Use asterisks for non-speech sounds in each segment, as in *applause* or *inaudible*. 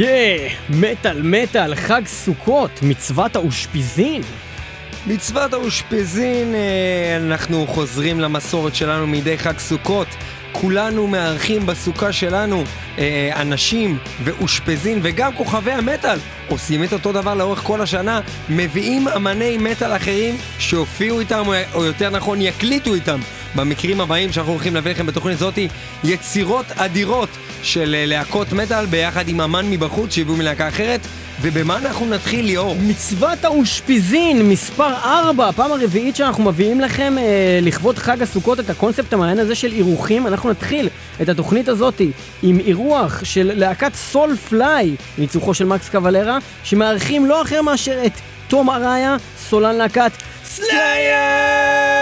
יא, מטאל מטאל, חג סוכות, מצוות האושפיזין. מצוות האושפיזין, אה, אנחנו חוזרים למסורת שלנו מדי חג סוכות. כולנו מארחים בסוכה שלנו אה, אנשים ואושפזין וגם כוכבי המטאל עושים את אותו דבר לאורך כל השנה, מביאים אמני מטאל אחרים שהופיעו איתם, או יותר נכון יקליטו איתם במקרים הבאים שאנחנו הולכים להביא לכם בתוכנית זאתי יצירות אדירות של אה, להקות מטאל ביחד עם אמן מבחוץ שהביאו מלהקה אחרת ובמה אנחנו נתחיל ליאור? מצוות האושפיזין, מספר 4, הפעם הרביעית שאנחנו מביאים לכם אה, לכבוד חג הסוכות את הקונספט המעניין הזה של אירוחים. אנחנו נתחיל את התוכנית הזאת עם אירוח של להקת Soulfly, ניצוחו של מקס קוואלרה, שמארחים לא אחר מאשר את תום אראיה, סולן להקת Slayer!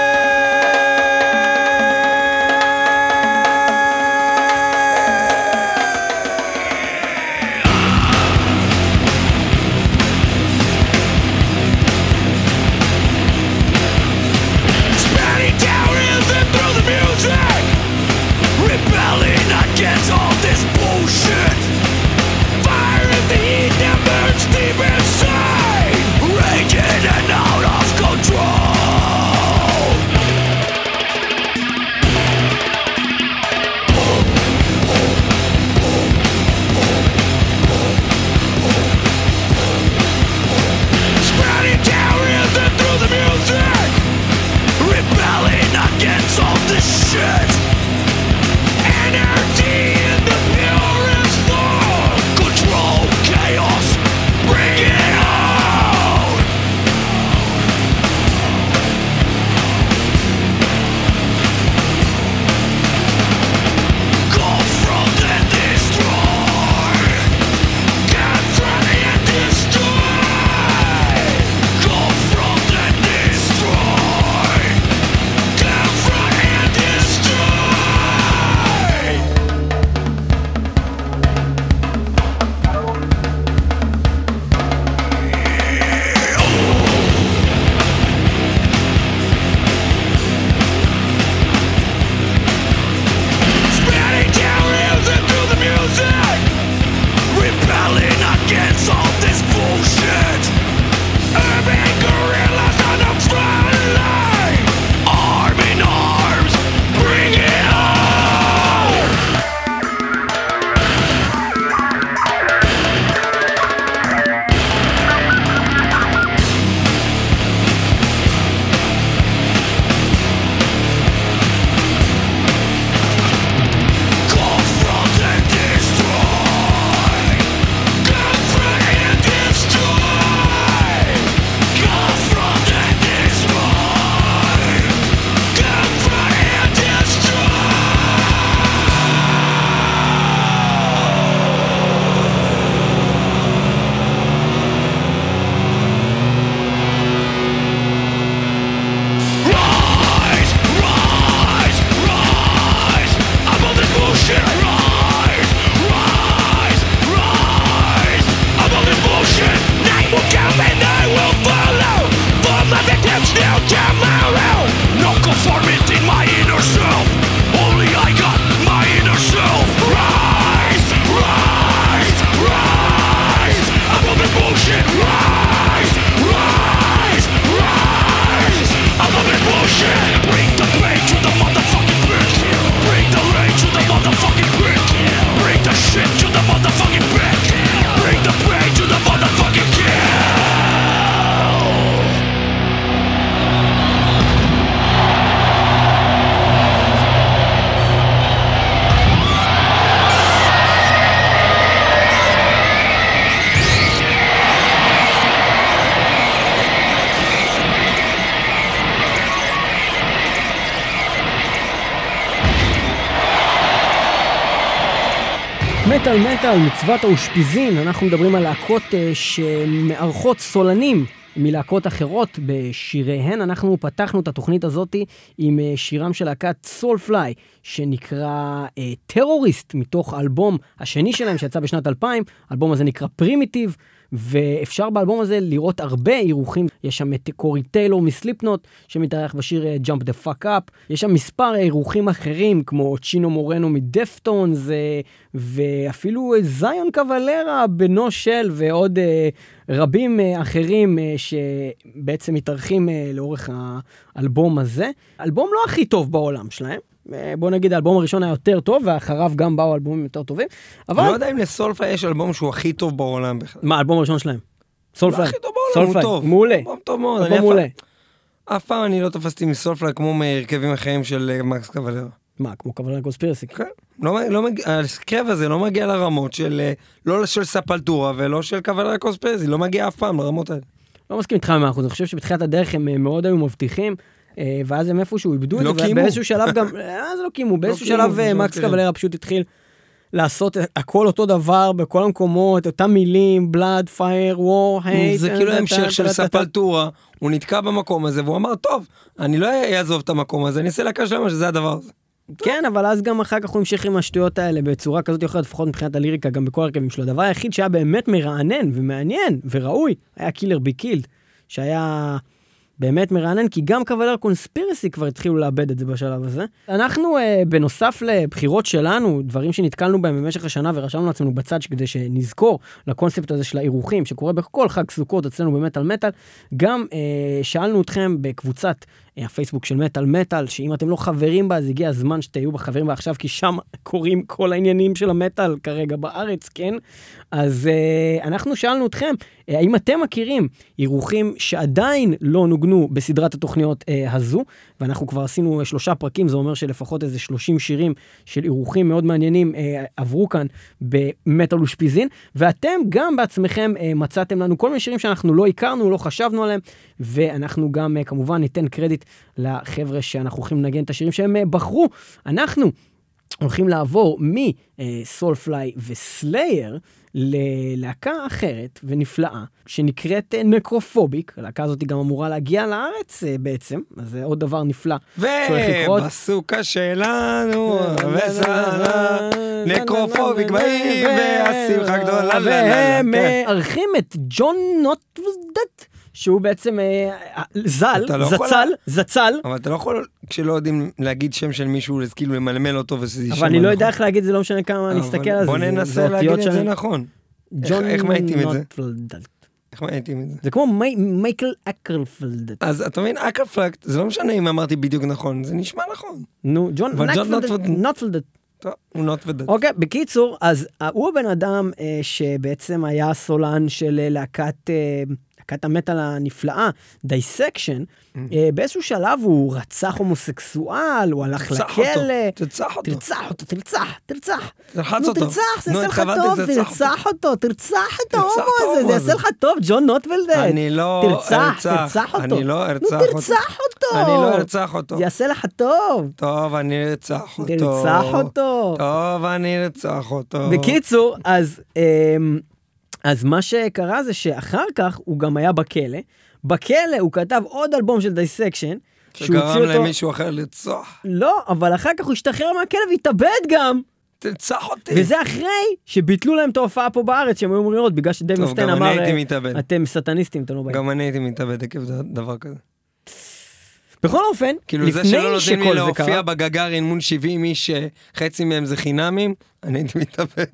מטאל מטאל, מצוות האושפיזין, אנחנו מדברים על להקות uh, שמארחות סולנים מלהקות אחרות בשיריהן. אנחנו פתחנו את התוכנית הזאת עם uh, שירם של להקת Soulfly, שנקרא Terrorist, uh, מתוך אלבום השני שלהם שיצא בשנת 2000, האלבום הזה נקרא Primitive, ואפשר באלבום הזה לראות הרבה אירוחים, יש שם את קורי טיילור מ Slipknot, שמתארח בשיר אה, Jump the Fuck Up, יש שם מספר אירוחים אחרים, כמו צ'ינו מורנו מ Deftones, ואפילו זיון קוולרה, בנו של, ועוד רבים אחרים שבעצם מתארחים לאורך האלבום הזה. אלבום לא הכי טוב בעולם שלהם. אה, בוא נגיד האלבום הראשון היה יותר טוב ואחריו גם באו אלבומים יותר טובים. אבל... לא יודע אם לסולפליי יש אלבום שהוא הכי טוב בעולם בכלל. מה האלבום הראשון שלהם? סולפליי. לא הכי טוב בעולם, הוא טוב. מעולה. אלבום טוב מאוד. אלבום מעולה. אף פעם אני לא תפסתי מסולפליי כמו מהרכבים אחרים של אה, מקס קוולר. מה, כמו Cavalera Conspiracy? כן. לא, לא מגיע, הזה לא מגיע לרמות של, אה, לא של Sepultura ולא של Cavalera Conspiracy, לא מגיע אף פעם לרמות האלה. לא מסכים איתך מאה אחוז, אני חושב שבתחילת הדרך הם מאוד היו מבטיחים. אה, ואז הם איפשהו איבדו את זה, ובאיזשהו שלב גם, *laughs* אז לא קיימו, באיזשהו לא שלב אה, מקס קוואלרה פשוט התחיל לעשות הכל אותו דבר בכל המקומות, אותם מילים, blood, fire, war, hate. זה כאילו המשך של Sepultura, הוא נתקע במקום הזה והוא אמר, טוב, אני לא אעזוב את המקום הזה, אני אעשה להקה שלמה שזה הדבר הזה. כן, אבל אז גם אחר כך הוא המשיך עם השטויות האלה בצורה כזאת או אחרת, לפחות מבחינת הליריקה, גם בכל הרכבים שלו. הדבר היחיד שהיה באמת מרענן ומעניין וראוי, היה Killer Be Killed, שהיה... באמת מרענן, כי גם Cavalera Conspiracy כבר התחילו לאבד את זה בשלב הזה. אנחנו, אה, בנוסף לבחירות שלנו, דברים שנתקלנו בהם במשך השנה ורשמנו לעצמנו בצד כדי שנזכור לקונספט הזה של האירוחים, שקורה בכל חג סוכות אצלנו במטאל מטאל, גם אה, שאלנו אתכם בקבוצת הפייסבוק של מטאל מטאל, שאם אתם לא חברים בה, אז הגיע הזמן שתהיו בחברים בה עכשיו, כי שם קורים כל העניינים של המטאל כרגע בארץ, כן? אז uh, אנחנו שאלנו אתכם, uh, האם אתם מכירים אירוחים שעדיין לא נוגנו בסדרת התוכניות uh, הזו? ואנחנו כבר עשינו uh, שלושה פרקים, זה אומר שלפחות איזה 30 שירים של אירוחים מאוד מעניינים uh, עברו כאן במטאל ושפיזין, ואתם גם בעצמכם uh, מצאתם לנו כל מיני שירים שאנחנו לא הכרנו, לא חשבנו עליהם, ואנחנו גם uh, כמובן ניתן קרדיט לחבר'ה שאנחנו הולכים לנגן את השירים שהם uh, בחרו. אנחנו הולכים לעבור מסולפליי וסלייר ללהקה אחרת ונפלאה, שנקראת אה, נקרופוביק. הלהקה הזאת גם אמורה להגיע לארץ אה, בעצם, אז זה עוד דבר נפלא. ובסוכה שלנו, וסערה, נקרופוביק באים, והשמחה גדולה. והם מארחים את ג'ון נוטוודט. שהוא בעצם אה, אה זל, לא זצל, יכול... זצל. אבל אתה לא יכול, כשלא יודעים להגיד שם של מישהו, אז כאילו למלמל אותו וזה יישמע נכון. אבל אני לא יודע איך להגיד, זה לא משנה כמה אני אסתכל על זה. בוא ננסה להגיד את זה נכון. ג'ון איך מאייתים את זה? איך מאייתים את זה? זה כמו מייקל אקרפלד. אז אתה מבין, אקרפלד, זה לא משנה אם אמרתי בדיוק נכון, זה נשמע נכון. נו, ג'ון נוטפלד. טוב, הוא נוטפלד. אוקיי, בקיצור, אז הוא הבן אדם אה, שבעצם היה סולן של אה, להקת... להקת המטאל הנפלאה, דייסקשן, mm. אה, באיזשהו שלב הוא רצח הומוסקסואל, הוא הלך לכלא. תרצח אותו. תרצח אותו, תרצח, תרצח. תרחץ אותו. תרצח, זה יעשה לך טוב, תרצח אותו, תרצח את ההומו הזה, זה יעשה לך טוב, ג'ון נוטוולדד. אני לא ארצח. תרצח אותו. אני לא ארצח אותו. תרצח אותו. אני לא ארצח אותו. זה יעשה לך טוב. טוב, אני ארצח אותו. תרצח אותו. טוב, אני ארצח אותו. בקיצור, אז... אז מה שקרה זה שאחר כך הוא גם היה בכלא. בכלא הוא כתב עוד אלבום של Dissection. שגרם למישהו אחר לרצוח. לא, אבל אחר כך הוא השתחרר מהכלא והתאבד גם. תרצח אותי. וזה אחרי שביטלו להם את ההופעה פה בארץ, שהם היו אמורים לראות, בגלל שדייב מאסטיין אמר, אתם סטניסטים, אתם לא באים. גם אני הייתי מתאבד עקב דבר כזה. בכל אופן, כאילו לפני שכל זה קרה... כאילו זה שלא נותנים לי להופיע בגגארין מול 70 איש, חצי מהם זה חינמים, אני הייתי מתאבד.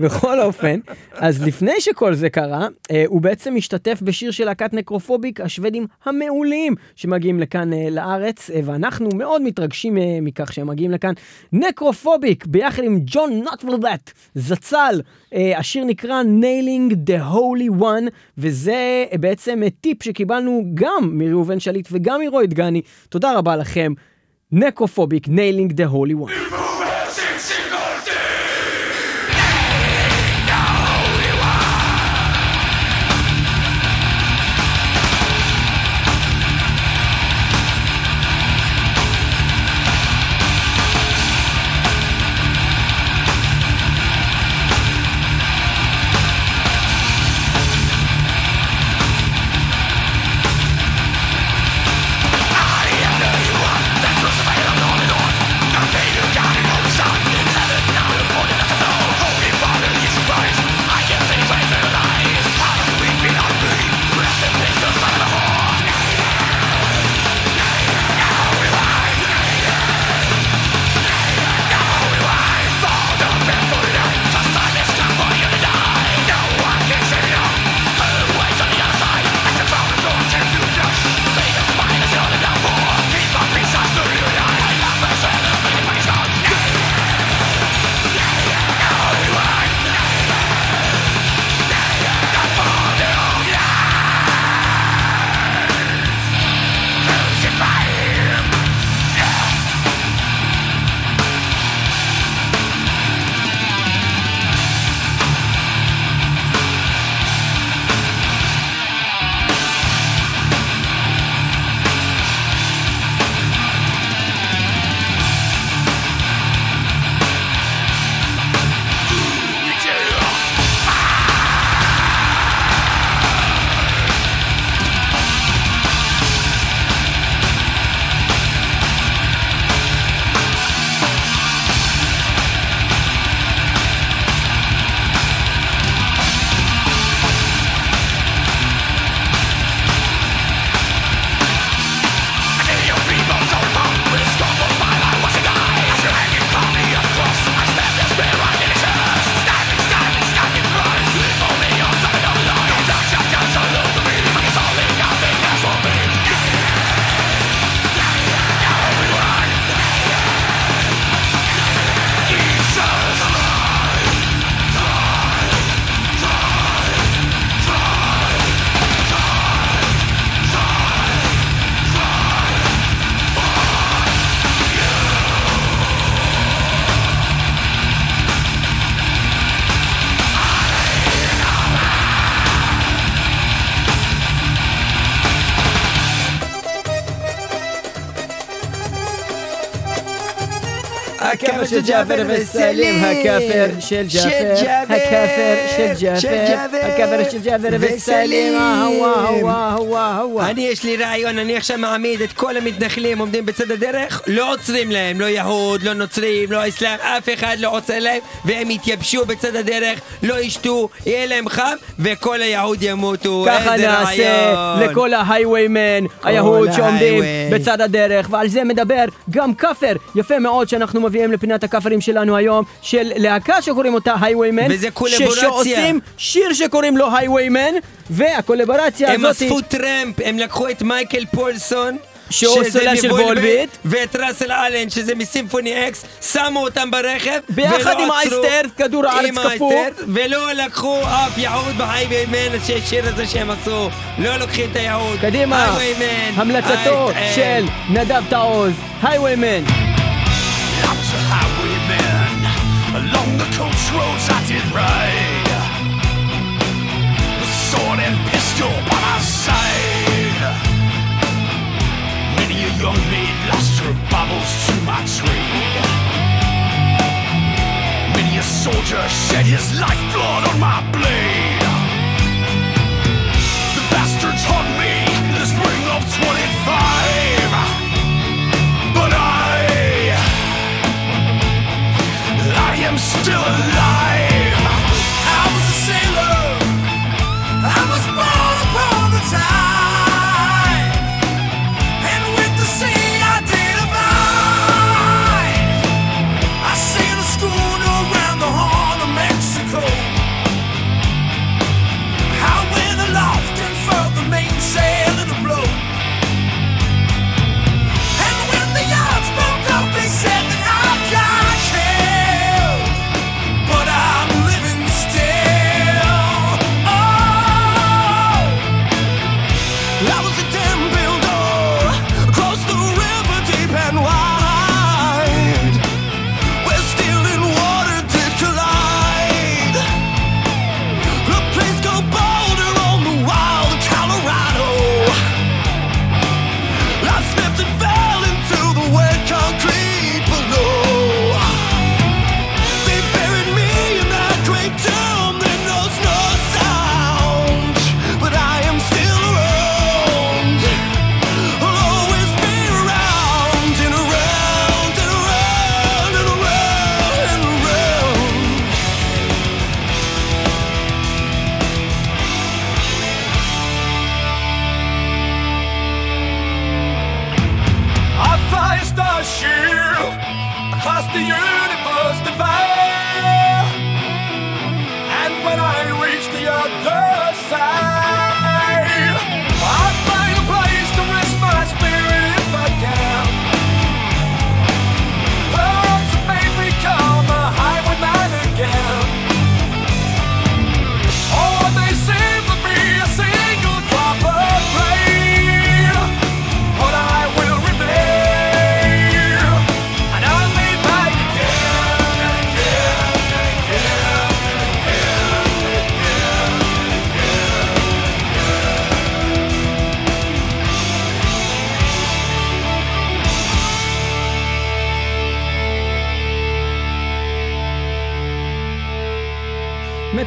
בכל אופן, אז לפני שכל זה קרה, אה, הוא בעצם השתתף בשיר של להקת Necrophobic, השוודים המעולים שמגיעים לכאן אה, לארץ, אה, ואנחנו מאוד מתרגשים מכך שהם מגיעים לכאן. Necrophobic, ביחד עם Jon Nödtveidt, זצ"ל, השיר נקרא Nailing the Holy One, וזה בעצם טיפ שקיבלנו גם מראובן שליט וגם מרוי דגני. תודה רבה לכם. נקרופוביק, Nailing the Holy One. של ג'אפר וסלים, הכאפר של ג'אפר, הכאפר של ג'אפר, הכאפר של ג'אפר וסלים, הווה הווה הווה הווה. אני יש לי רעיון, אני עכשיו מעמיד את כל המתנחלים עומדים בצד הדרך, לא עוצרים להם, לא יהוד, לא נוצרים, לא אסלאם, אף אחד לא עוצר להם, והם יתייבשו בצד הדרך, לא ישתו, יהיה להם חם, וכל היהוד ימותו. ככה איזה נעשה רעיון. לכל ההייוויימן, היהוד שעומדים ההייווי. בצד הדרך, ועל זה מדבר גם כאפר. יפה מאוד שאנחנו מביאים לפינת הכאפרים שלנו היום, של להקה שקוראים אותה הייוויימן. וזה קולבורציה. שעושים שיר שקוראים לו הייוויימן, והקולבורציה הם הזאת... אספו טרמפ, הם לקחו את מייקל פולסון. שהוא סולן של וולביט. ואת ראסל אלן שזה מסימפוני אקס, שמו אותם ברכב ביחד עם. אייסטר, כדור הארץ קפוא. אייסטר, ולא לקחו אף יהוד בהייביימן השיר הזה שהם עשו לא לוקחים את היהוד קדימה, המלצתו אייסטר. של נדב תעוז, הייוויימן. Highwayman. Along the coast roads I did ride. With sword and pistol by my side. Many a young maid lost her baubles to my trade. Many a soldier shed his lifeblood on my blade.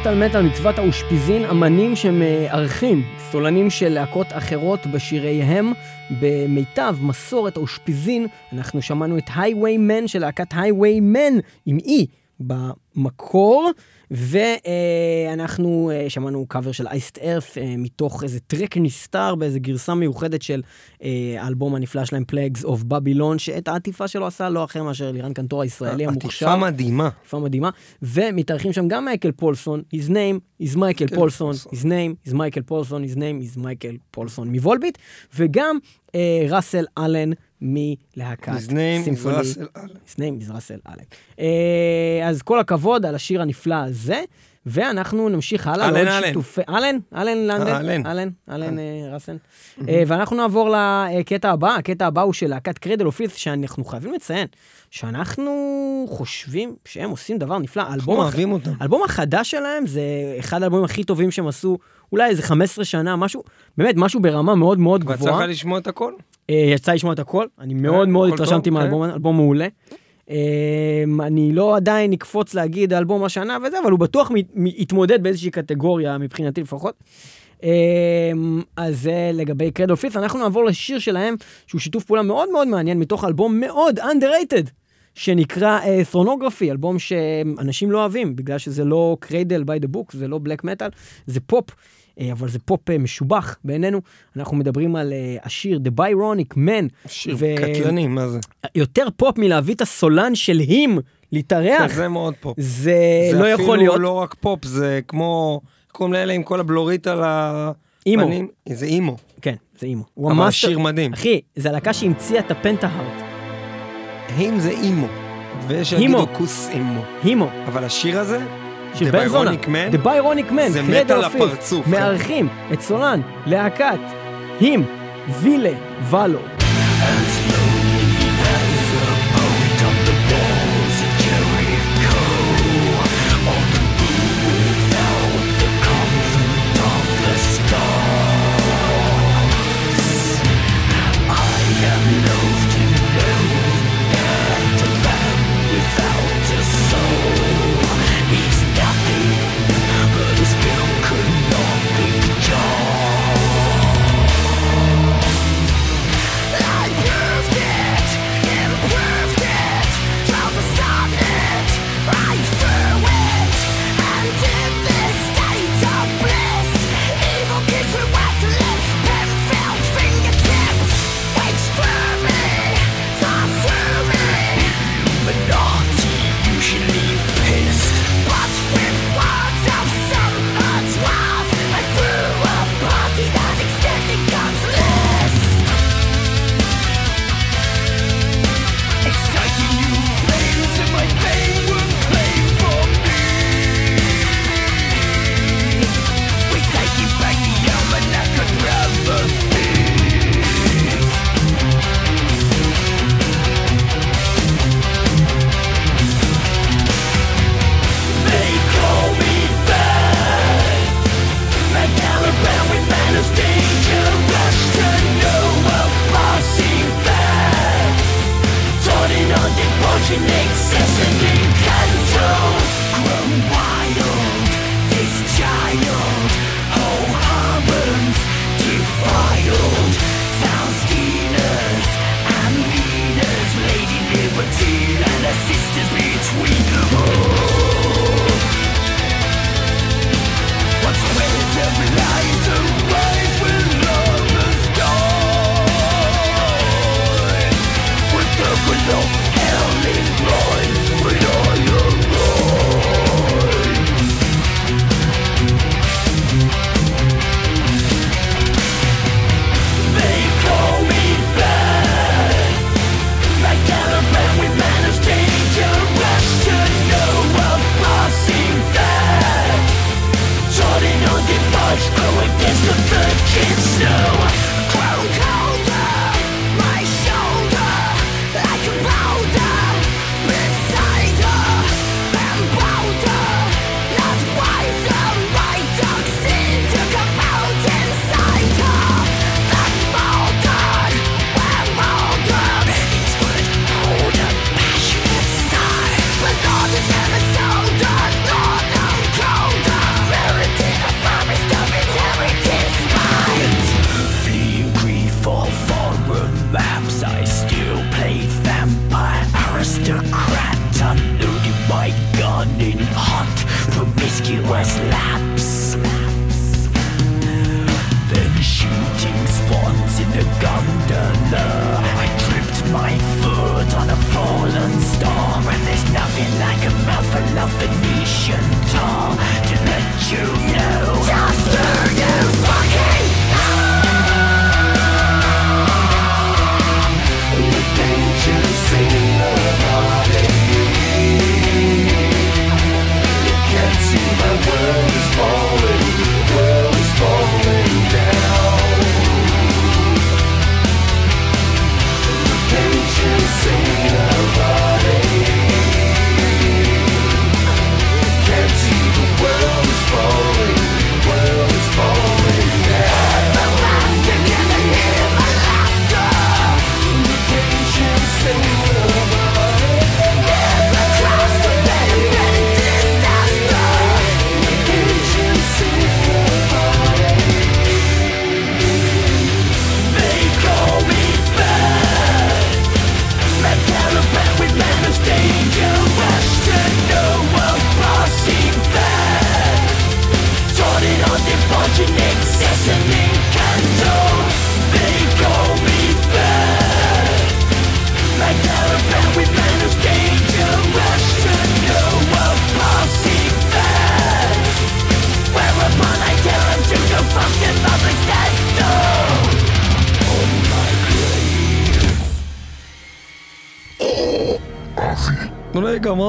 מטאל מטאל מצוות האושפיזין, אמנים שמארחים סולנים של להקות אחרות בשיריהם במיטב מסורת האושפיזין. אנחנו שמענו את Highwayman של להקת Highwaymen עם אי במקור, ואנחנו אה, שמענו קאבר של Iced Earth אה, מתוך איזה טרק נסתר באיזה גרסה מיוחדת של אה, האלבום הנפלא שלהם, Plagues of Babylon, שאת העטיפה שלו עשה לא אחר מאשר לירן קנטור הישראלי המוכשר. עטיפה מדהימה. עטיפה מדהימה, ומתארחים שם גם Michael Poulsen, his name is Michael Poulsen, his name is Michael Poulsen, his name is Michael Poulsen מ Volbeat, וגם Russell Allen מלהקת Symphony. his name is אלן. אה, אז כל הכבוד על השיר הנפלא הזה, ואנחנו נמשיך הלאה. אלן, אלן. שיתופי... אלן? אלן לנדן? אלן. אלן, אלן אה, ראסל. אה, ואנחנו נעבור לקטע הבא, הקטע הבא הוא של להקת Cradle of Filth, שאנחנו חייבים לציין שאנחנו חושבים שהם עושים דבר נפלא. אנחנו אוהבים אותם. האלבום החדש שלהם זה אחד האלבומים הכי טובים שהם עשו, אולי איזה 15 שנה, משהו, באמת, משהו ברמה מאוד מאוד גבוהה. צריך לשמוע את הכל? אה, יצא לשמוע את הכל, אני מאוד מאוד התרשמתי מהאלבום, הזה, אלבום מעולה. אמ, אני לא עדיין אקפוץ להגיד אלבום השנה וזה, אבל הוא בטוח יתמודד באיזושהי קטגוריה, מבחינתי לפחות. אמ, אז זה לגבי קרדו פיף, אנחנו נעבור לשיר שלהם, שהוא שיתוף פעולה מאוד מאוד מעניין, מתוך אלבום מאוד underrated, שנקרא Thornography, אלבום שאנשים לא אוהבים, בגלל שזה לא Cradle by the book, זה לא בלק מטאל, זה פופ. אה, אבל זה פופ אה, משובח בעינינו. אנחנו מדברים על אה, השיר The Byronic Man. שיר ו- קטלני, מה זה? יותר פופ מלהביא את הסולן של HIM להתארח. זה מאוד פופ. זה זה לא יכול להיות. אפילו לא רק פופ, זה כמו, קוראים לאלה עם כל הבלורית על אימו. הפנים? זה אימו. כן, זה אימו. הוא אבל המאסטר- השיר מדהים. אחי, זה הלהקה שהמציאה את הפנטהארט. האם זה אימו? ויש. שיגידו כוס אימו. הימו. אבל השיר הזה, של The בן זונה. Byronic Man, The Byronic Man. זה מת על. הפרצוף. מארחים את סולן, להקת, הים, וילה, ולו.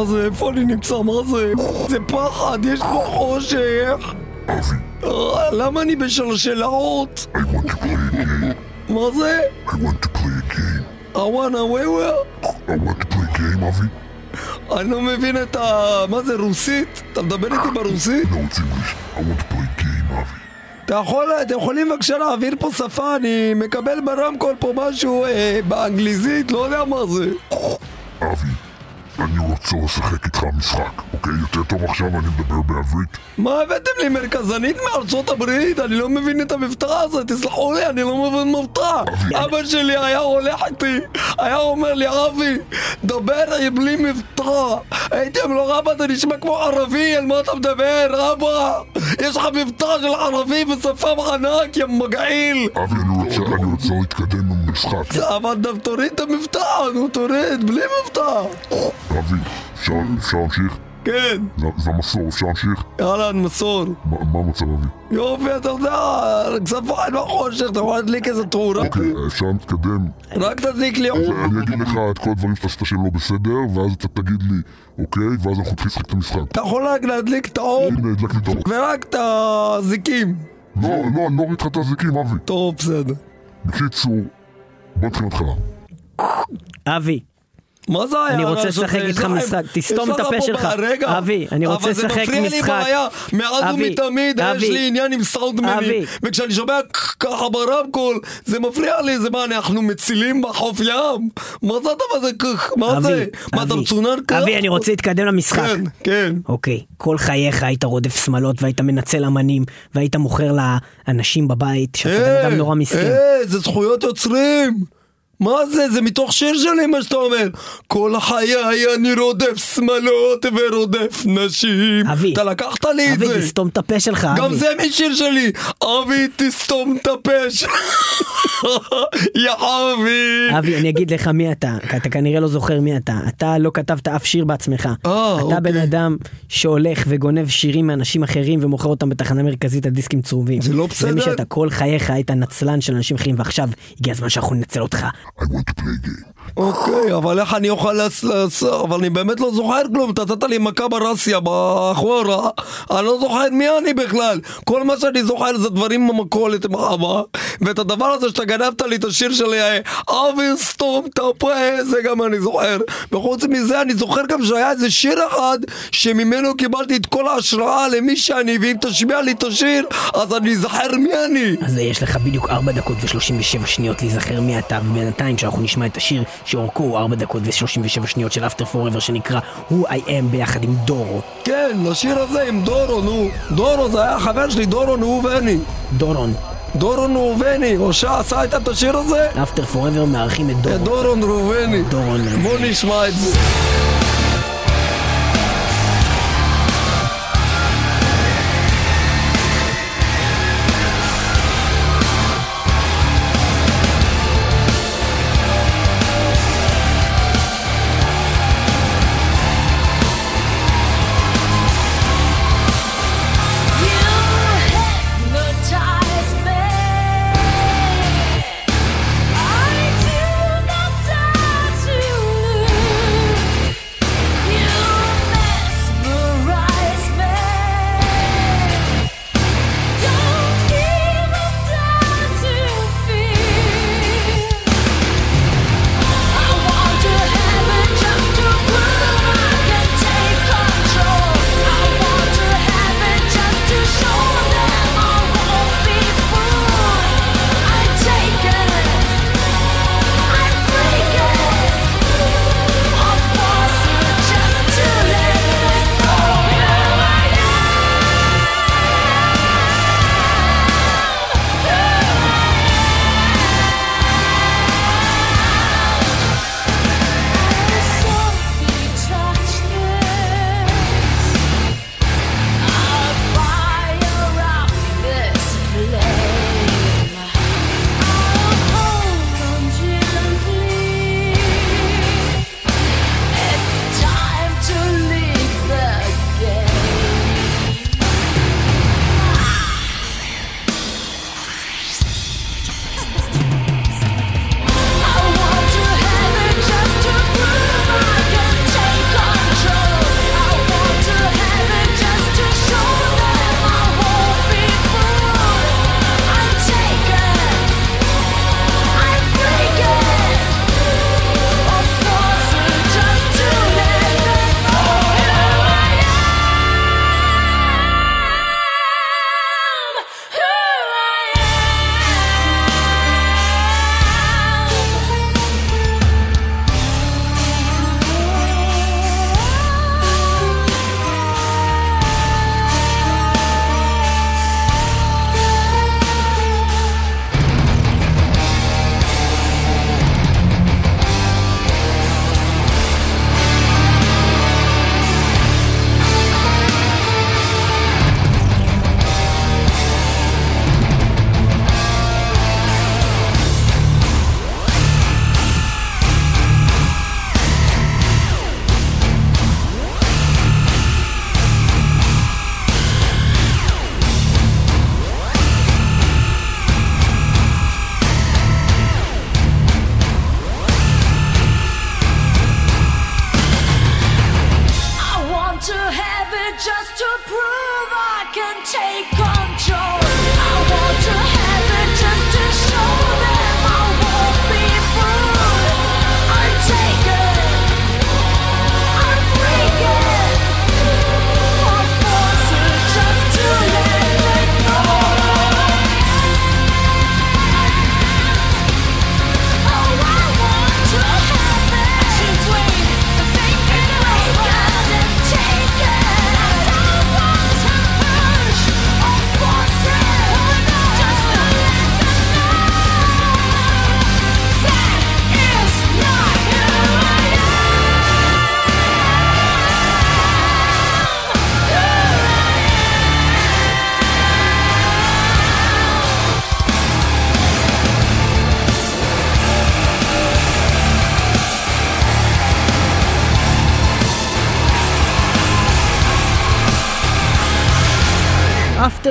מה זה? איפה אני נמצא? מה זה? זה פחד, יש פה חושך. אבי, למה אני בשלשלאות? I want to play a game. מה זה? I want to play a game. I wanna where? I want to play a game, אבי. אני לא מבין את ה... מה זה, רוסית? אתה מדבר איתי ברוסית? No, it's English. I want to play a game, אבי. אתה יכול, אתם יכולים בבקשה להעביר פה שפה, אני מקבל ברמקול פה משהו אה, באנגליזית, לא יודע מה זה. אבי, אני רוצה לשחק איתך משחק, אוקיי? יותר טוב עכשיו אני מדבר בעברית. מה הבאתם לי מרכזנית מארצות הברית? אני לא מבין את המבטא הזה, תסלחו לי, אני לא מבין מבטא. אבא שלי היה הולך איתי, היה אומר לי, אבי, דבר בלי מבטא. הייתי אומר לו, אבא, אתה נשמע כמו ערבי, על מה אתה מדבר, אבא? יש לך מבטא של ערבי בשפה ענק, יא מגעיל. אבי, אני רוצה להתקדם במשחק. אבל תוריד את המבטא, נו תוריד, בלי מבטא. אבי, אפשר, להמשיך? כן, זה, המסור, אפשר להמשיך? אהלן, מסור. מה, המצב, אבי? יופי, אתה יודע, כספיים בחושך, אתה יכול להדליק איזה תאורה? אוקיי, אפשר להתקדם. רק תדליק לי. אני אגיד לך את כל הדברים שאתה עשית שהם לא בסדר, ואז אתה תגיד לי, אוקיי? ואז אנחנו נתחיל לשחק את המשחק. אתה יכול רק להדליק את האור הנה, הדלק לי את האור. ורק את הזיקים. לא, לא, אני לא אוריד לך את האזיקים, אבי. טוב, בסדר. בקיצור, בוא נתחיל מההתחלה. אבי, מה זה היה? אני רוצה? לשחק איתך משחק, תסתום את הפה פה שלך. רגע, אבי, אני רוצה לשחק אבל זה מפריע לי משחק. בעיה, מאז ומתמיד יש. לי עניין עם סאונדמנים. וכשאני שומע ככה ברמקול, זה מפריע לי, זה מה, אנחנו מצילים בחוף ים? מה זה הדבר הזה? מה זה? מה, אתה מצונן ככה? אבי, אני רוצה להתקדם למשחק. כן, כן. אוקיי, כל חייך היית רודף שמלות והיית מנצל אמנים והיית מוכר לאנשים בבית שאתה אדם נורא מסכן. אה, זה זכויות יוצרים! מה זה? זה מתוך שיר שלי מה שאתה אומר. כל חיי אני רודף שמלות ורודף נשים. אבי, אתה לקחת לי את אבי, זה. תסתום את הפה שלך, גם אבי. זה משיר שלי. אבי, תסתום את הפה שלך. *laughs* יא אבי. אבי, אני אגיד לך מי אתה, כי אתה כנראה לא זוכר מי אתה. אתה לא כתבת אף שיר בעצמך. אה, אתה בן אוקיי. אדם שהולך וגונב שירים מאנשים אחרים ומוכר אותם בתחנה מרכזית על דיסקים צרובים. זה לא זה מי בסדר? שאתה כל חייך היית נצלן של אנשים אחרים, ועכשיו הגיע הזמן שאנחנו ננצל אותך. I want to play a game. אוקיי, אבל איך אני אוכל לעשות? אבל אני באמת לא זוכר כלום, אתה נתת לי מכה ברסיה, באחורה, אני לא זוכר מי אני בכלל. כל מה שאני זוכר זה דברים במכולת עם אבא, ואת הדבר הזה שאתה גנבת לי את השיר שלי, אה, אבי סתום את זה גם אני זוכר. וחוץ מזה אני זוכר גם שהיה איזה שיר אחד, שממנו קיבלתי את כל ההשראה למי שאני, ואם תשמיע לי את השיר, אז אני אזכר מי אני. אז יש לך בדיוק 4 דקות ו-37 שניות להיזכר מי אתה, ובינתיים שאנחנו נשמע את השיר שאורכו הוא 4 דקות ו-37 שניות של אפטר פוראבר שנקרא Who I Am ביחד עם דורו. כן, לשיר הזה עם דורו, נו. דורו זה היה חבר שלי, דורו נו ובני. דורון. דורון ראובני, הושע עשה איתה את השיר הזה? אפטר פוראבר מארחים את את דורו. דורון ראובני. דורון. בוא נשמע את זה.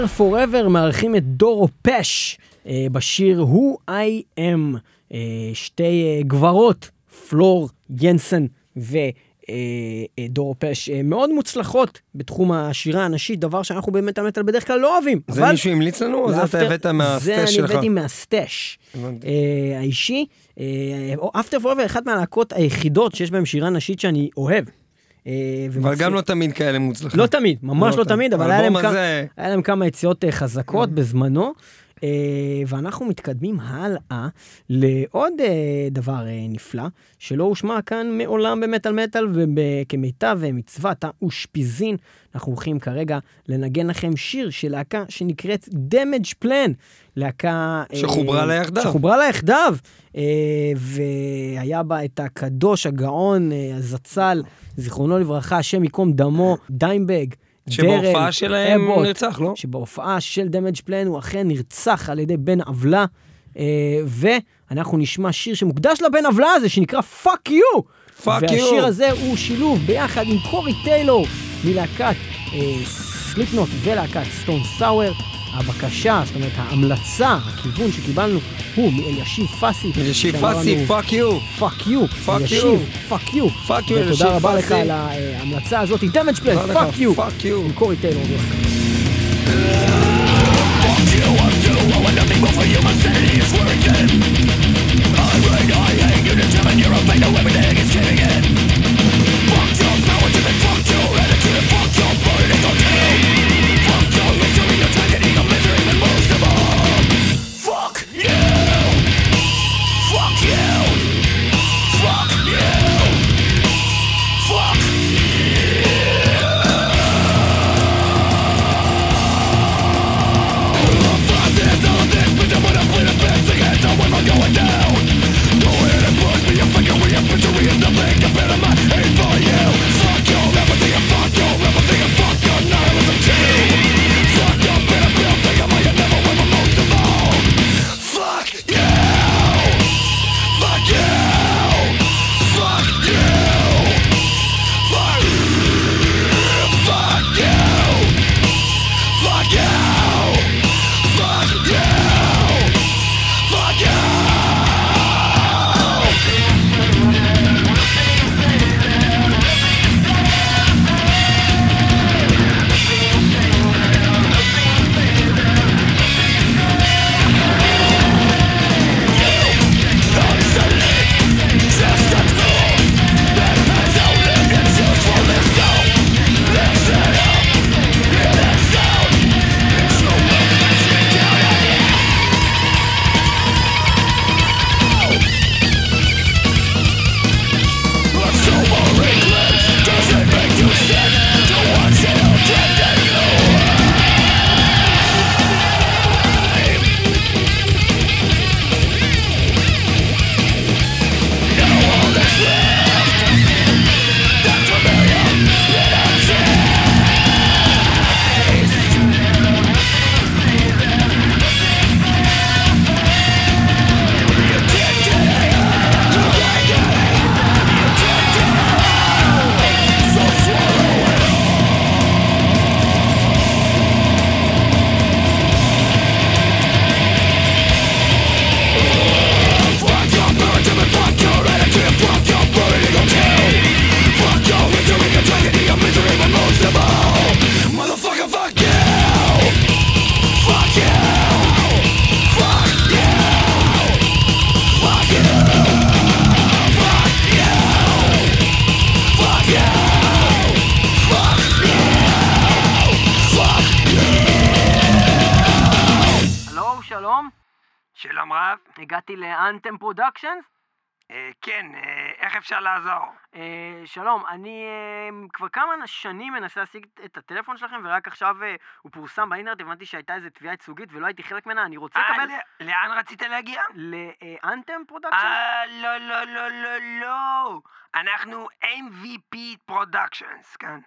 After Forever מארחים את דורו פש אה, בשיר Who I Am. אה, שתי אה, גברות, פלור ינסן ודורו פש, אה, מאוד מוצלחות בתחום השירה הנשית, דבר שאנחנו באמת המטאל בדרך כלל לא אוהבים. זה מישהו המליץ לנו, או זה אתה הבאת זה מהסטש שלך? אני הבאתי מהסטש האישי. אפטר פוrever אחת מהלהקות היחידות שיש בהן שירה נשית שאני אוהב. אה, אבל גם לא תמיד כאלה מוצלחים. לא תמיד, ממש לא לא תמיד. אבל היה להם כמה- יציאות אה, חזקות בזמנו. אה, ואנחנו מתקדמים הלאה לעוד אה, דבר אה, נפלא, שלא הושמע כאן מעולם במטאל מטאל, וכמיטב מצוות האושפיזין, אנחנו הולכים כרגע לנגן לכם שיר של להקה שנקראת Damage Plan, להקה... שחוברה לה יחדיו. שחוברה לה יחדיו, והיה בה את הקדוש, הגאון, הזצ"ל, זיכרונו לברכה, השם ייקום דמו, Dimebag. שבהופעה שלהם הוא אבוט, נרצח, לא? שבהופעה של Damageplan הוא אכן נרצח על ידי בן עוולה, אה, ואנחנו נשמע שיר שמוקדש לבן עוולה הזה, שנקרא fuck you. Fuck you. והשיר הזה הוא שילוב ביחד עם Corey Taylor מלהקת Slipknot ולהקת Stone Sour. הבקשה, זאת אומרת ההמלצה, הכיוון שקיבלנו הוא מאלישיב פאסי. אלישיב פאסי, fuck you. Fuck you. Fuck אלישיב, fuck you. Fuck you, אלישיב ותודה רבה לך פאסי. על ההמלצה הזאת, Damageplan, fuck you. fuck you. עם Corey Taylor. Fuck שלום רב. הגעתי ל Anthem Productions. אה, כן, אה, איך אפשר לעזור? אה, שלום, אני אה, כבר כמה שנים מנסה להשיג את הטלפון שלכם, ורק עכשיו אה, הוא פורסם באינטרנט, הבנתי שהייתה איזו תביעה ייצוגית ולא הייתי חלק ממנה, אני רוצה אה, לקבל ל- לאן רצית להגיע? ל Anthem Productions? אה, לא, לא, לא, לא, לא. אנחנו MVP Productions כאן.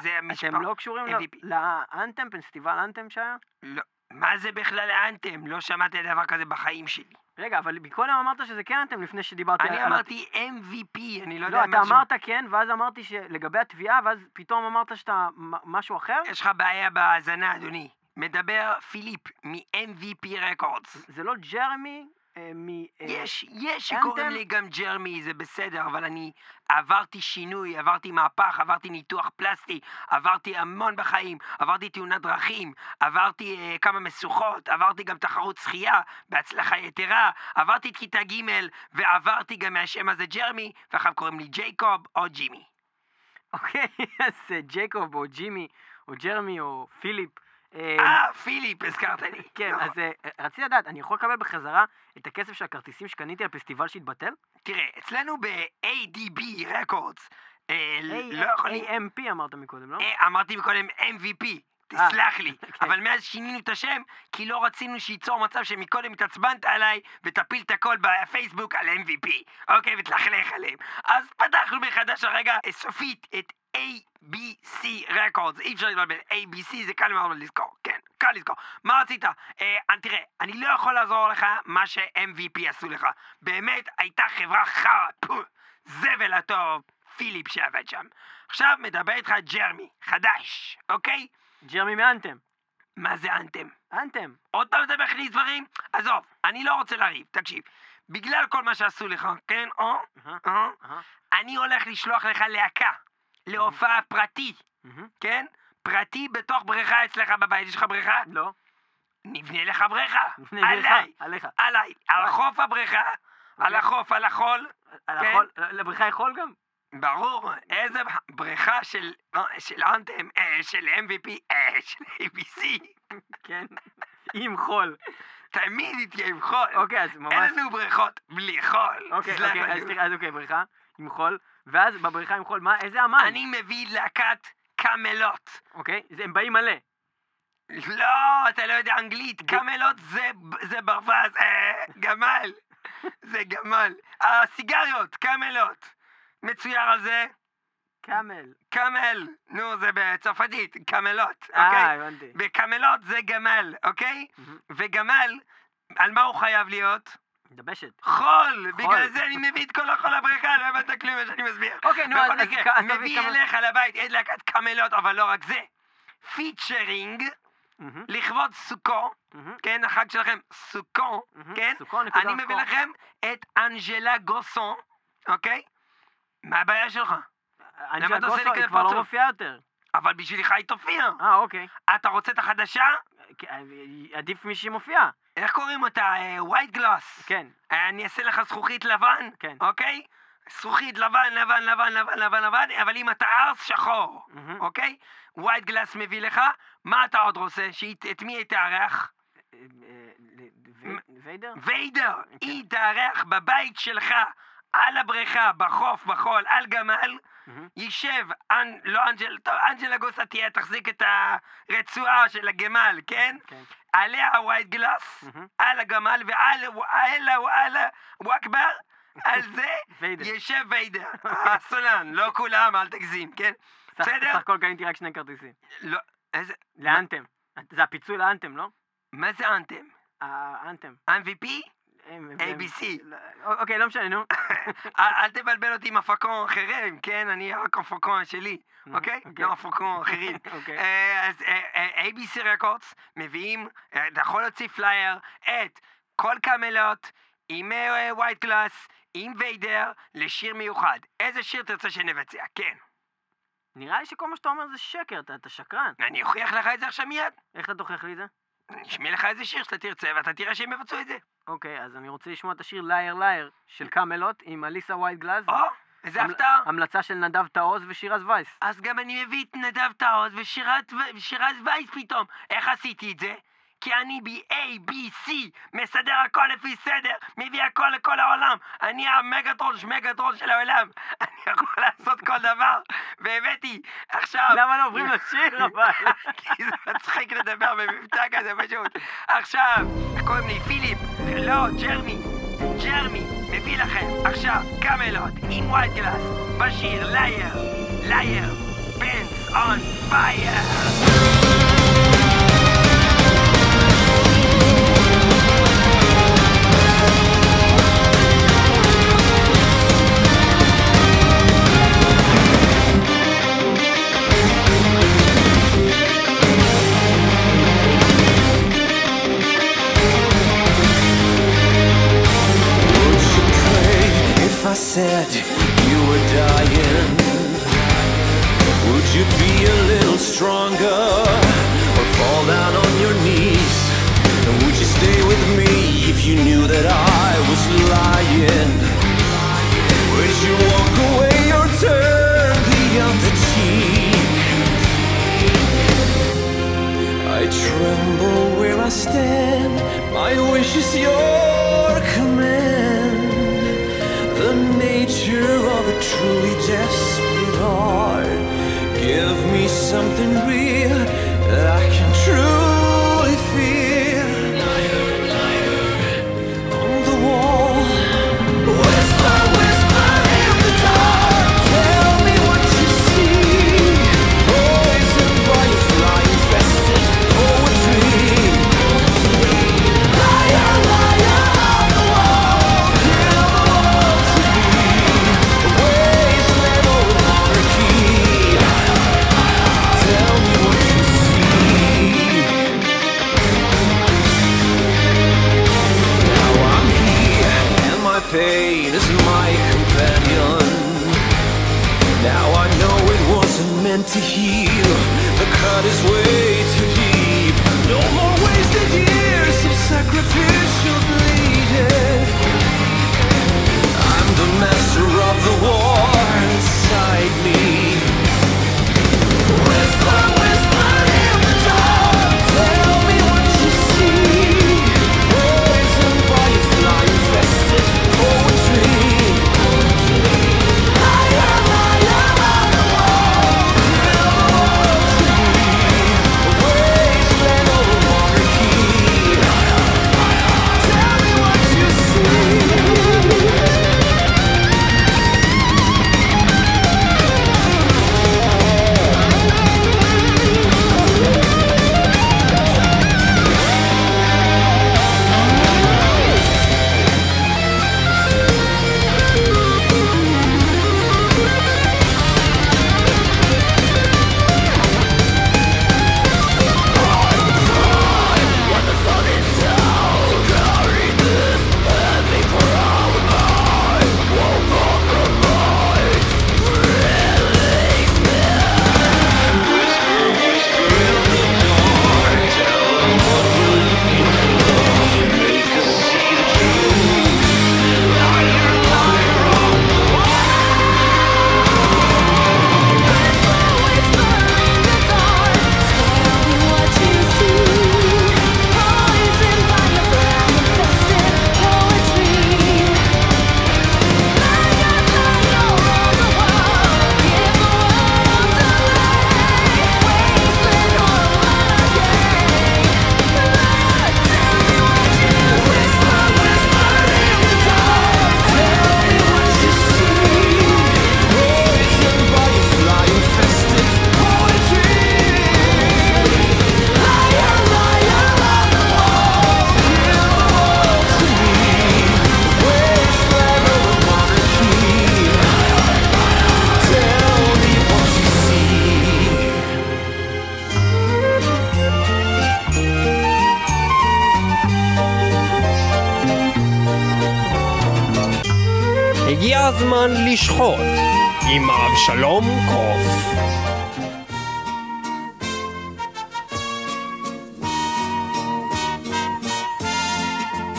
זה המספר. אתם לא קשורים. לאנטם, פסטיבל אנטם שהיה? לא. מה זה בכלל האנתם? לא שמעתי דבר כזה בחיים שלי. רגע, אבל מקודם אמרת שזה כן אנטם לפני שדיברתי אני על... אמרתי MVP, אני לא יודע לא, מה אתה השם. אמרת כן, ואז אמרתי שלגבי התביעה, ואז פתאום אמרת שאתה משהו אחר? יש לך בעיה בהאזנה, אדוני. מדבר פיליפ מ-MVP רקורדס. זה לא ג'רמי מ... אה, יש, יש שקוראים? לי גם ג'רמי, זה בסדר, אבל אני עברתי שינוי, עברתי מהפך, עברתי ניתוח פלסטי, עברתי המון בחיים, עברתי תאונת דרכים, עברתי אה, כמה משוכות, עברתי גם תחרות שחייה בהצלחה יתרה, עברתי את כיתה ג' ועברתי גם מהשם הזה ג'רמי, ועכשיו קוראים לי ג'ייקוב או ג'ימי. אוקיי, *laughs* אז אה, ג'ייקוב או ג'ימי או ג'רמי או פיליפ. אה, אה, פיליפ, הזכרת לי. כן, נכון. אז אה, רציתי לדעת, אני יכול לקבל בחזרה את הכסף של הכרטיסים שקניתי לפסטיבל שהתבטל? תראה, אצלנו ב-ADB אה, לא יכולים... AMP אמרת מקודם, לא? אה, אמרתי מקודם MVP, אה, תסלח לי. *laughs* כן. אבל מאז שינינו את השם, כי לא רצינו שייצור מצב שמקודם התעצבנת עליי ותפיל את הכל בפייסבוק על MVP, אוקיי? ותלכלך עליהם. אז פתחנו מחדש הרגע אה, סופית את ABC רקורדס, אי אפשר להתבלבל, ABC זה קל מאוד לזכור, כן, קל לזכור. מה רצית? אה, תראה, אני לא יכול לעזור לך מה ש-MVP עשו לך. באמת, הייתה חברה חרא, פו, זבל הטוב, פיליפ שעבד שם. עכשיו מדבר איתך ג'רמי, חדש, אוקיי? ג'רמי מאנתם. מה זה אנתם? אנתם. עוד פעם אתה מכניס דברים? עזוב, אני לא רוצה לריב, תקשיב. בגלל כל מה שעשו לך, כן? או, אני הולך לשלוח לך להקה, להופעה פרטי. כן? פרטי בתוך בריכה אצלך בבית, יש לך בריכה? לא. נבנה לך בריכה. נבנה בריכה, עליי, עליך. עליי, על חוף הבריכה, על אוקיי. החוף, על החול. על כן. החול, לבריכה יכול גם? ברור, איזה בריכה של, אה, של אנטם, אה, של MVP, אה, של ABC. כן. עם חול. תמיד היא תהיה עם חול. אוקיי, אז ממש... אין לנו בריכות בלי חול. אוקיי, אוקיי, אז אוקיי, בריכה עם חול, ואז בבריכה עם חול, מה, איזה אמן? אני מביא להקת קמלות. אוקיי, זה- הם באים מלא. לא, אתה לא יודע אנגלית. קמלות זה, זה ברווז, אה, גמל. *laughs* זה גמל. הסיגריות, קמלות. מצויר על זה, קאמל. קמל. נו, זה בצרפתית, קמלות, אה, אוקיי? הבנתי. וקמלות זה גמל, אוקיי? מהמם. וגמל, על מה הוא חייב להיות? דבשת. חול! בגלל זה אני מביא את כל החול לבריכה, לא הבנת כלום מה שאני מסביר. אוקיי, נו, אז- מביא אליך לבית את להקת Kamelot, אבל לא רק זה. Featuring, לכבוד סוכו, כן, החג שלכם, סוכו. כן? אני מביא. לכם את Angela Gossow, אוקיי? מה הבעיה שלך? Angela אתה עושה לי Gossow, היא כבר לא? מופיעה יותר. אבל בשבילך היא תופיע. אה, אוקיי. אתה רוצה את החדשה? כי- אה, עדיף מי שמופיעה. איך קוראים אותה? ווייט גלוס. כן, אני אעשה לך זכוכית לבן, כן. אוקיי? זכוכית לבן, לבן, לבן, לבן, לבן, לבן, אבל אם אתה ארס, שחור, מהמם. אוקיי? ווייט גלאס מביא לך, מה אתה עוד רוצה? שאת מי היא תארח? אה, אה, ויידר? ויידר, כן. היא תארח בבית שלך, על הבריכה, בחוף, בחול, על גמל. יישב, אנ... לא אנג'ל, טוב, אנג'לה גוסה תהיה, תחזיק את הרצועה של הגמל, כן? כן. עליה ווייט גלאס. על הגמל, ועל וואלה וואלה וואכבר, על זה. יושב *laughs* ויידר. הסולן, לא כולם, אל תגזים, כן? בסדר? סך הכל קניתי רק שני כרטיסים. לא, איזה, לאנתם. זה הפיצוי לאנתם, לא? מה זה אנתם? האנתם. MVP? ABC. לא, אוקיי, לא משנה, נו. *laughs* אל תבלבל אותי עם הפקון אחרים, כן? אני רק הפקון שלי, אוקיי? אוקיי. לא הפקון אחרים. *laughs* אוקיי. אה, אז אה, אה, ABC Records מביאים, אה, אתה יכול להוציא פלייר, את כל Kamelot עם White-Gluz, עם ויידר, לשיר מיוחד. איזה שיר תרצה שנבצע? כן. נראה לי שכל מה שאתה אומר זה שקר, אתה שקרן. אני אוכיח לך את זה עכשיו מיד. איך אתה תוכיח לי את זה? אני אשמיע לך איזה שיר שאתה תרצה, ואתה תראה שהם יבצעו את זה. אוקיי, אז אני רוצה לשמוע את השיר Liar Liar של Kamelot עם Alissa White-Gluz. או, איזה הפתעה. המלצה של נדב טעוז ושירז וייס. אז גם אני מביא את נדב ושירת ושירז וייס פתאום. איך עשיתי את זה? כי אני ב-A, B, C, מסדר הכל לפי סדר, מביא הכל לכל העולם. אני המגטרון שמגטרון של העולם. *laughs* אני יכול לעשות כל דבר, והבאתי עכשיו... למה לא עוברים לשיר *laughs* אבל? כי זה מצחיק לדבר במבטא כזה פשוט. עכשיו, קוראים לי? פיליפ, לא, ג'רמי, ג'רמי, מביא לכם עכשיו Kamelot עם White-Gluz בשיר liar, liar, pants on fire. הגיע הזמן לשחוט עם אבשלום קוף.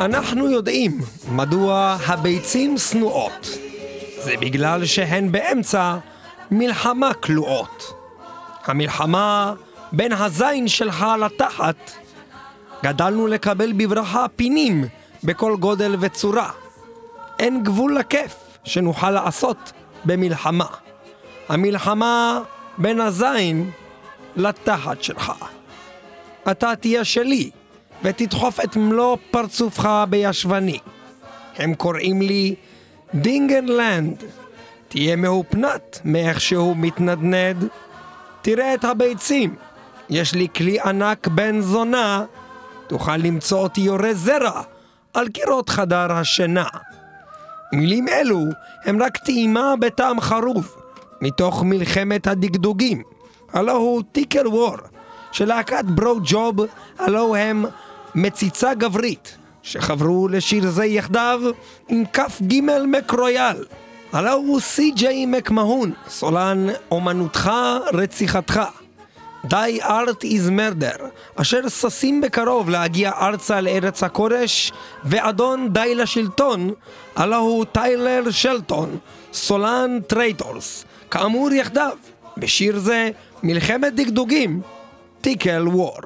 אנחנו יודעים מדוע הביצים שנואות. זה בגלל שהן באמצע מלחמה כלואות. המלחמה בין הזין שלך לתחת. גדלנו לקבל בברכה פינים בכל גודל וצורה. אין גבול לכיף שנוכל לעשות במלחמה. המלחמה בין הזין לתחת שלך. אתה תהיה שלי, ותדחוף את מלוא פרצופך בישבני. הם קוראים לי דינגנלנד. תהיה מהופנת מאיך שהוא מתנדנד. תראה את הביצים, יש לי כלי ענק בן זונה. תוכל למצוא אותי יורה זרע על קירות חדר השינה. מילים אלו הם רק טעימה בטעם חרוב, מתוך מלחמת הדגדוגים, הלא הוא טיקל וור, של להקת ברו ג'וב, הלא הם מציצה גברית, שחברו לשיר זה יחדיו עם כף ג' מקרויאל, הלו הוא סי.ג'יי מקמהון, סולן אומנותך רציחתך. די ארט איז מרדר, אשר ששים בקרוב להגיע ארצה לארץ הקודש, ואדון די לשלטון, הלו הוא טיילר שלטון, סולן טרייטורס, כאמור יחדיו, בשיר זה מלחמת דגדוגים, טיקל וור.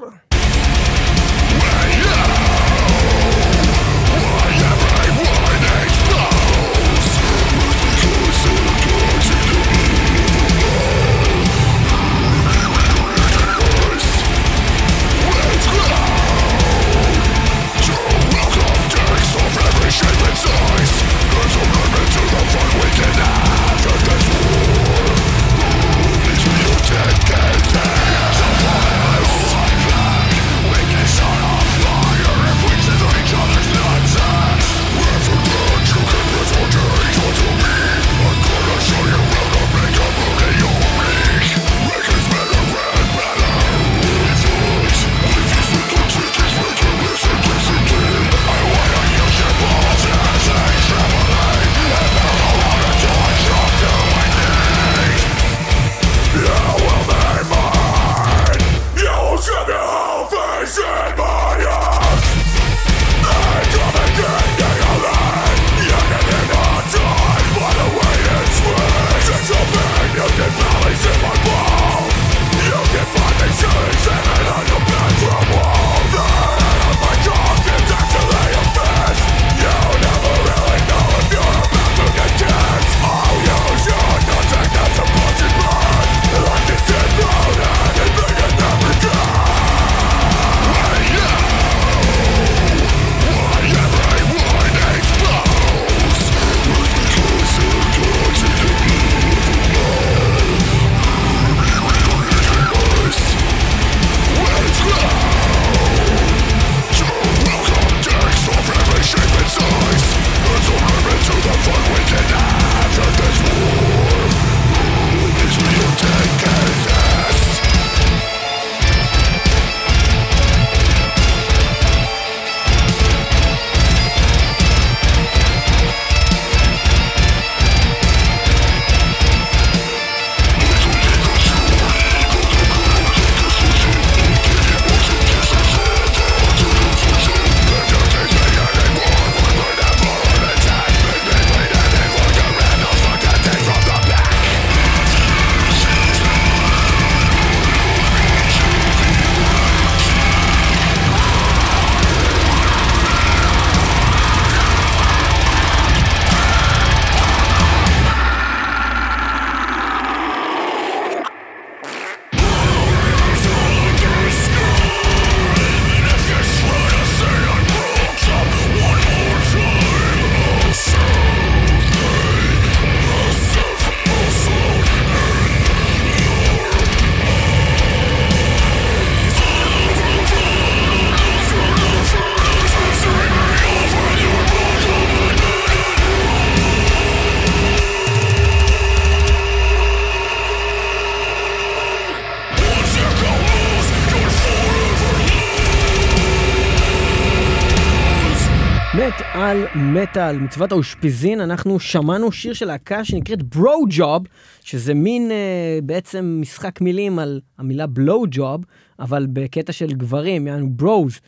מטאל, מצוות האושפיזין, אנחנו שמענו שיר של להקה שנקראת ברו ג'וב, שזה מין אה, בעצם משחק מילים על המילה בלואו ג'וב, אבל בקטע של גברים, יענו ברוז.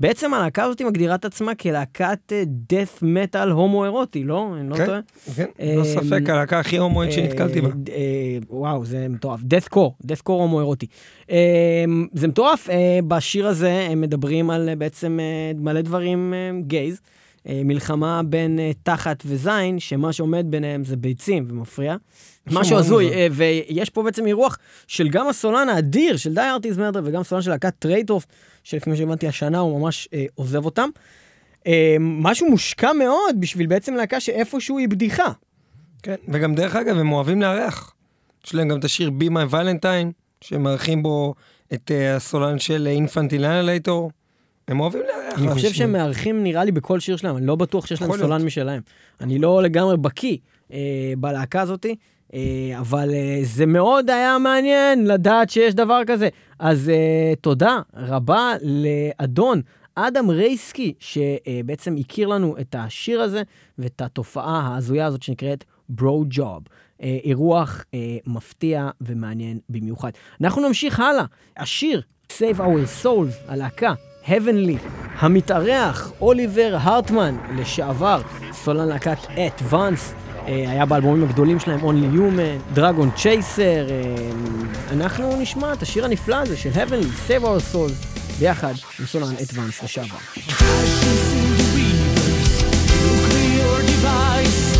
בעצם הלהקה הזאת מגדירה את עצמה כלהקת death metal הומו-אירוטי, לא? אני לא כן, טועה? כן, לא אה, ספק, הלהקה הכי הומואית שנתקלתי בה. אה, אה, וואו, זה מטורף. death core, death core הומו-אירוטי. אה, זה מטורף, אה, בשיר הזה הם מדברים על אה, בעצם אה, מלא דברים אה, גייז. אה, מלחמה בין אה, תחת וזין, שמה שעומד ביניהם זה ביצים ומפריע. משהו הזוי. אה, ויש פה בעצם אירוח של גם הסולן האדיר של Thy Art Is Murder וגם סולן של להקת Traitors, שלפי מה שהבנתי השנה הוא ממש אה, עוזב אותם. אה, משהו מושקע מאוד בשביל בעצם להקה שאיפשהו היא בדיחה. כן, וגם דרך אגב, הם אוהבים לארח. יש להם גם את השיר Be My Valentine, שמארחים בו את הסולן של אינפנטילנלייטור. הם אוהבים לארח. אני חושב. שהם מארחים נראה לי בכל שיר שלהם, אני לא בטוח שיש להם. סולן משלהם. אני לא לגמרי בקיא אה, בלהקה הזאתי, אה, אבל אה, זה מאוד היה מעניין לדעת שיש דבר כזה. אז אה, תודה רבה לאדון אדם רייסקי, שבעצם הכיר לנו את השיר הזה ואת התופעה ההזויה הזאת שנקראת ברו ג'וב. אה, אירוח אה, מפתיע ומעניין במיוחד. אנחנו נמשיך הלאה. השיר Save Our Souls, הלהקה, Heavenly. המתארח, אוליבר הרטמן, לשעבר, סולן להקת Advance. אה, היה באלבומים הגדולים שלהם Only Human, Dragon Chaser. אה, אנחנו נשמע את השיר הנפלא הזה של Heavenly, Save Our Souls, ביחד עם סולן Advance לשעבר. Nuclear device,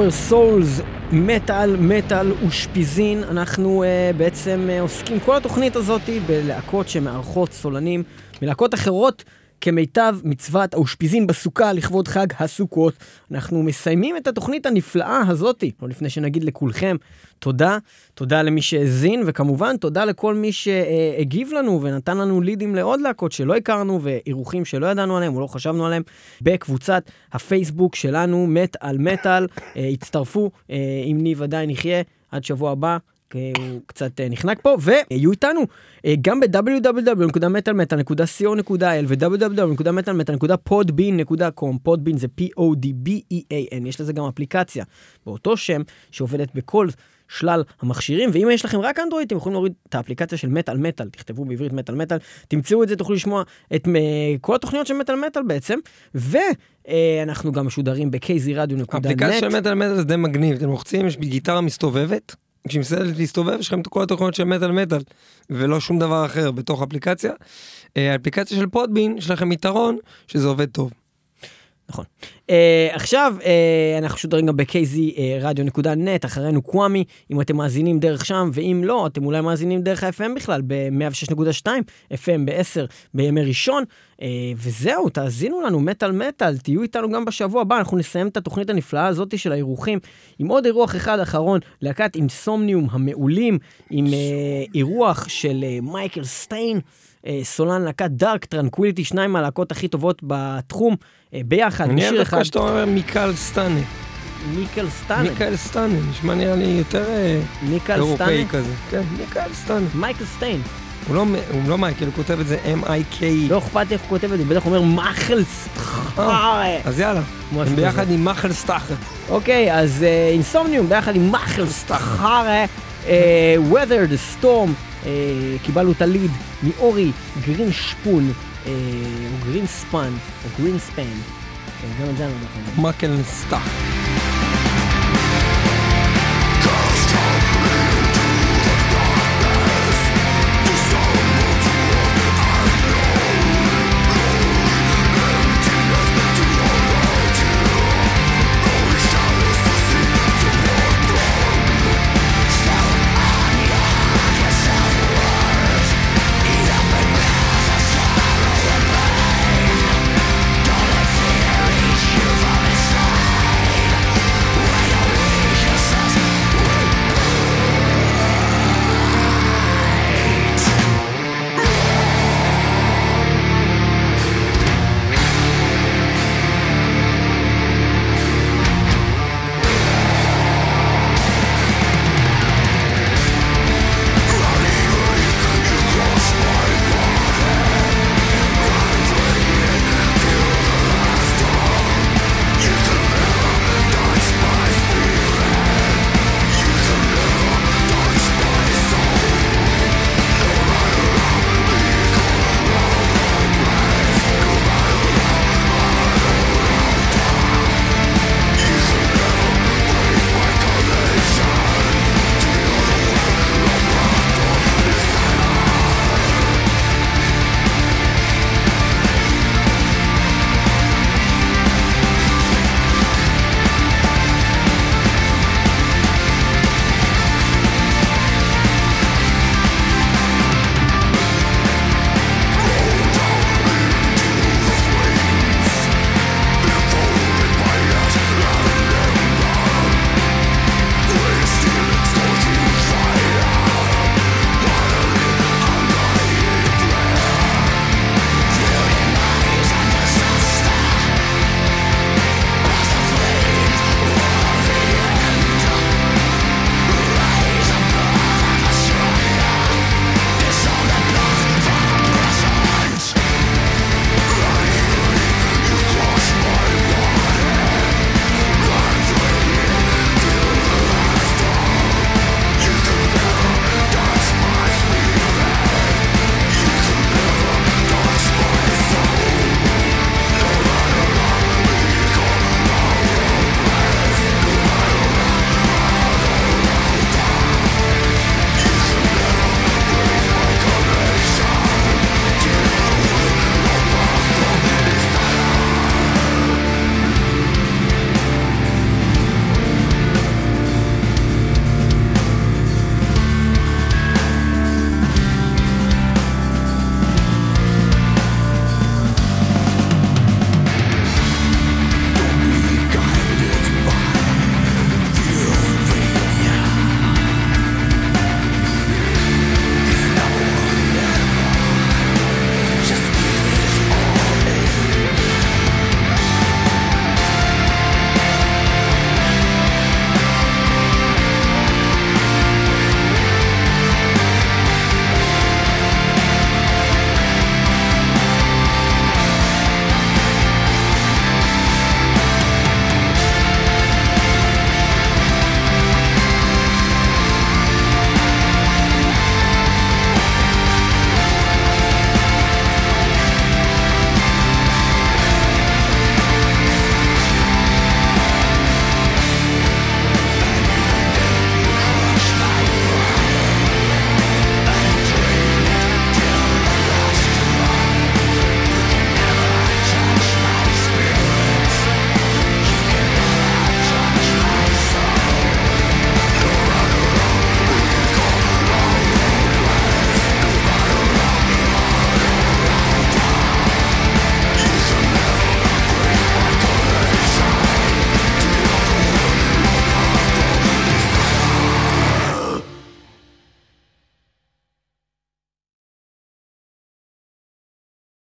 Our Souls, מטאל, מטאל ושפיזין. אנחנו uh, בעצם uh, עוסקים כל התוכנית הזאת בלהקות שמארחות סולנים מלהקות אחרות כמיטב מצוות האושפיזין בסוכה לכבוד חג הסוכות. אנחנו מסיימים את התוכנית הנפלאה הזאתי, לא לפני שנגיד לכולכם תודה, תודה למי שהאזין, וכמובן תודה לכל מי שהגיב לנו ונתן לנו לידים לעוד להקות שלא הכרנו ואירוחים שלא ידענו עליהם או לא חשבנו עליהם בקבוצת הפייסבוק שלנו, מת על מטאל. אה, הצטרפו, אה, אם ניב עדיין יחיה, עד שבוע הבא. אה, הוא קצת אה, נחנק פה, ויהיו איתנו אה, גם ב-www.metalmetal.co.il ו-www.metalmetal.podbean.com, פודבין זה P-O-D-B-E-A-N, יש לזה גם אפליקציה באותו שם שעובדת בכל שלל המכשירים, ואם יש לכם רק אנדרואיד, אתם יכולים להוריד את האפליקציה של מטאל מטאל, תכתבו בעברית מטאל מטאל, תמצאו את זה, תוכלו לשמוע את כל התוכניות של מטאל מטאל בעצם, ואנחנו גם משודרים ב-kzradio.net. האפליקציה של מטאל מטאל זה די מגניב, אתם לוחצים, יש גיטרה מסתובבת, כשהיא מסתדרת להסתובב, יש לכם את כל התוכניות של מטאל מטאל, ולא שום דבר אחר בתוך אפליקציה. אה, האפליקציה של פודבין, יש לכם יתרון שזה עובד טוב. נכון. Uh, עכשיו uh, אנחנו משודרים גם ב-kzradio.net, אחרינו קוואמי, אם אתם מאזינים דרך שם, ואם לא, אתם אולי מאזינים דרך ה-FM בכלל, ב-106.2, FM ב-10 בימי ראשון, אה, וזהו, תאזינו לנו, מטאל מטאל, תהיו איתנו גם בשבוע הבא, אנחנו נסיים את התוכנית הנפלאה הזאת של האירוחים, עם עוד אירוח אחד אחרון, להקת Insomnium המעולים, עם אה, אירוח של אה, מייקל סטיין. אה, סולן להקת Dark Tranquillity, שניים מהלהקות הכי טובות בתחום, אה, ביחד, אני אוהב בשיר אחד, דווקא שאתה אומר מיקל סטאנה. מיקל סטאנה, מיקל סטאנה, נשמע נראה לי יותר אה, אירופאי כזה. כן, מיקל סטאנה. מייקל סטיין, הוא לא, הוא לא מייקל, הוא כותב את זה M-I-K-E. לא אכפת איך הוא כותב את זה, בטח הוא אומר מאכל סטארה, אז יאללה, הם ביחד. עם מחל סטאחה. אוקיי, אז Insomnium ביחד עם מאכל סטארה, *laughs* אה, weather the storm, אה, קיבלנו את הליד מאורי גרינשפון, אה, או גרינספן, או גרינספן, אה, גם את זה אני לא יודע איך אומרים. מקל סטאחה.